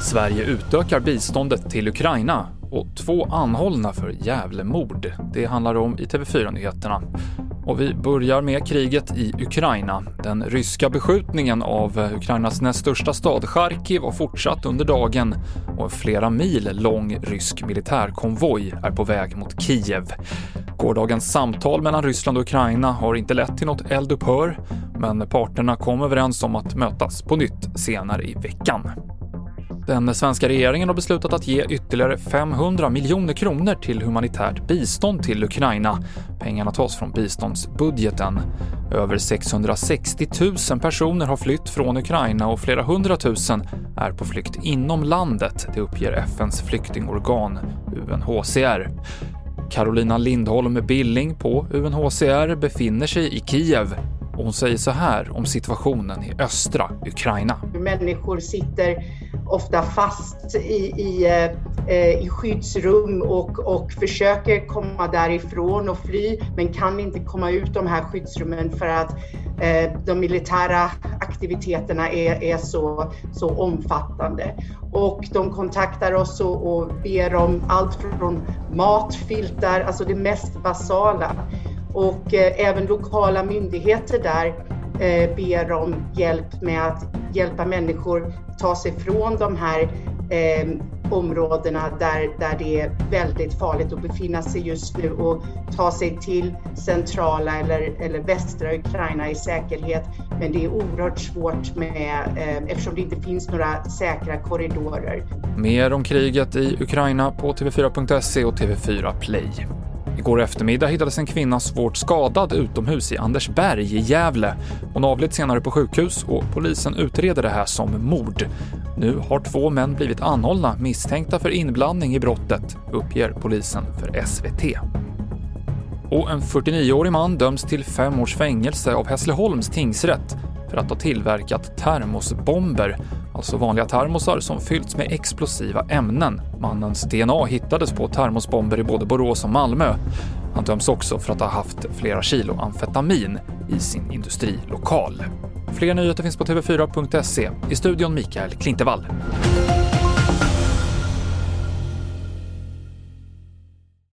Sverige utökar biståndet till Ukraina och två anhållna för Gävlemord. Det handlar om i TV4-nyheterna. Och vi börjar med kriget i Ukraina. Den ryska beskjutningen av Ukrainas näst största stad Charkiv har fortsatt under dagen och en flera mil lång rysk militärkonvoj är på väg mot Kiev. Gårdagens samtal mellan Ryssland och Ukraina har inte lett till något eldupphör, men parterna kom överens om att mötas på nytt senare i veckan. Den svenska regeringen har beslutat att ge ytterligare 500 miljoner kronor till humanitärt bistånd till Ukraina. Pengarna tas från biståndsbudgeten. Över 660 000 personer har flytt från Ukraina och flera hundratusen är på flykt inom landet, det uppger FNs flyktingorgan UNHCR. Carolina Lindholm Billing på UNHCR befinner sig i Kiev och hon säger så här om situationen i östra Ukraina. Människor sitter ofta fast i, i, eh, i skyddsrum och, och försöker komma därifrån och fly men kan inte komma ut de här skyddsrummen för att eh, de militära aktiviteterna är, är så, så omfattande. Och de kontaktar oss och, och ber om allt från mat, filtar, alltså det mest basala. Och eh, även lokala myndigheter där eh, ber om hjälp med att hjälpa människor ta sig från de här eh, områdena där, där det är väldigt farligt att befinna sig just nu och ta sig till centrala eller, eller västra Ukraina i säkerhet. Men det är oerhört svårt med, eh, eftersom det inte finns några säkra korridorer. Mer om kriget i Ukraina på TV4.se och TV4 Play. Igår eftermiddag hittades en kvinna svårt skadad utomhus i Andersberg i Gävle. Hon avled senare på sjukhus och polisen utreder det här som mord. Nu har två män blivit anhållna misstänkta för inblandning i brottet, uppger polisen för SVT. Och en 49-årig man döms till fem års fängelse av Hässleholms tingsrätt för att ha tillverkat termosbomber, alltså vanliga termosar som fyllts med explosiva ämnen. Mannens DNA hittades på termosbomber i både Borås och Malmö. Han döms också för att ha haft flera kilo amfetamin i sin industrilokal. Fler nyheter finns på tv4.se. I studion Mikael Klintevall.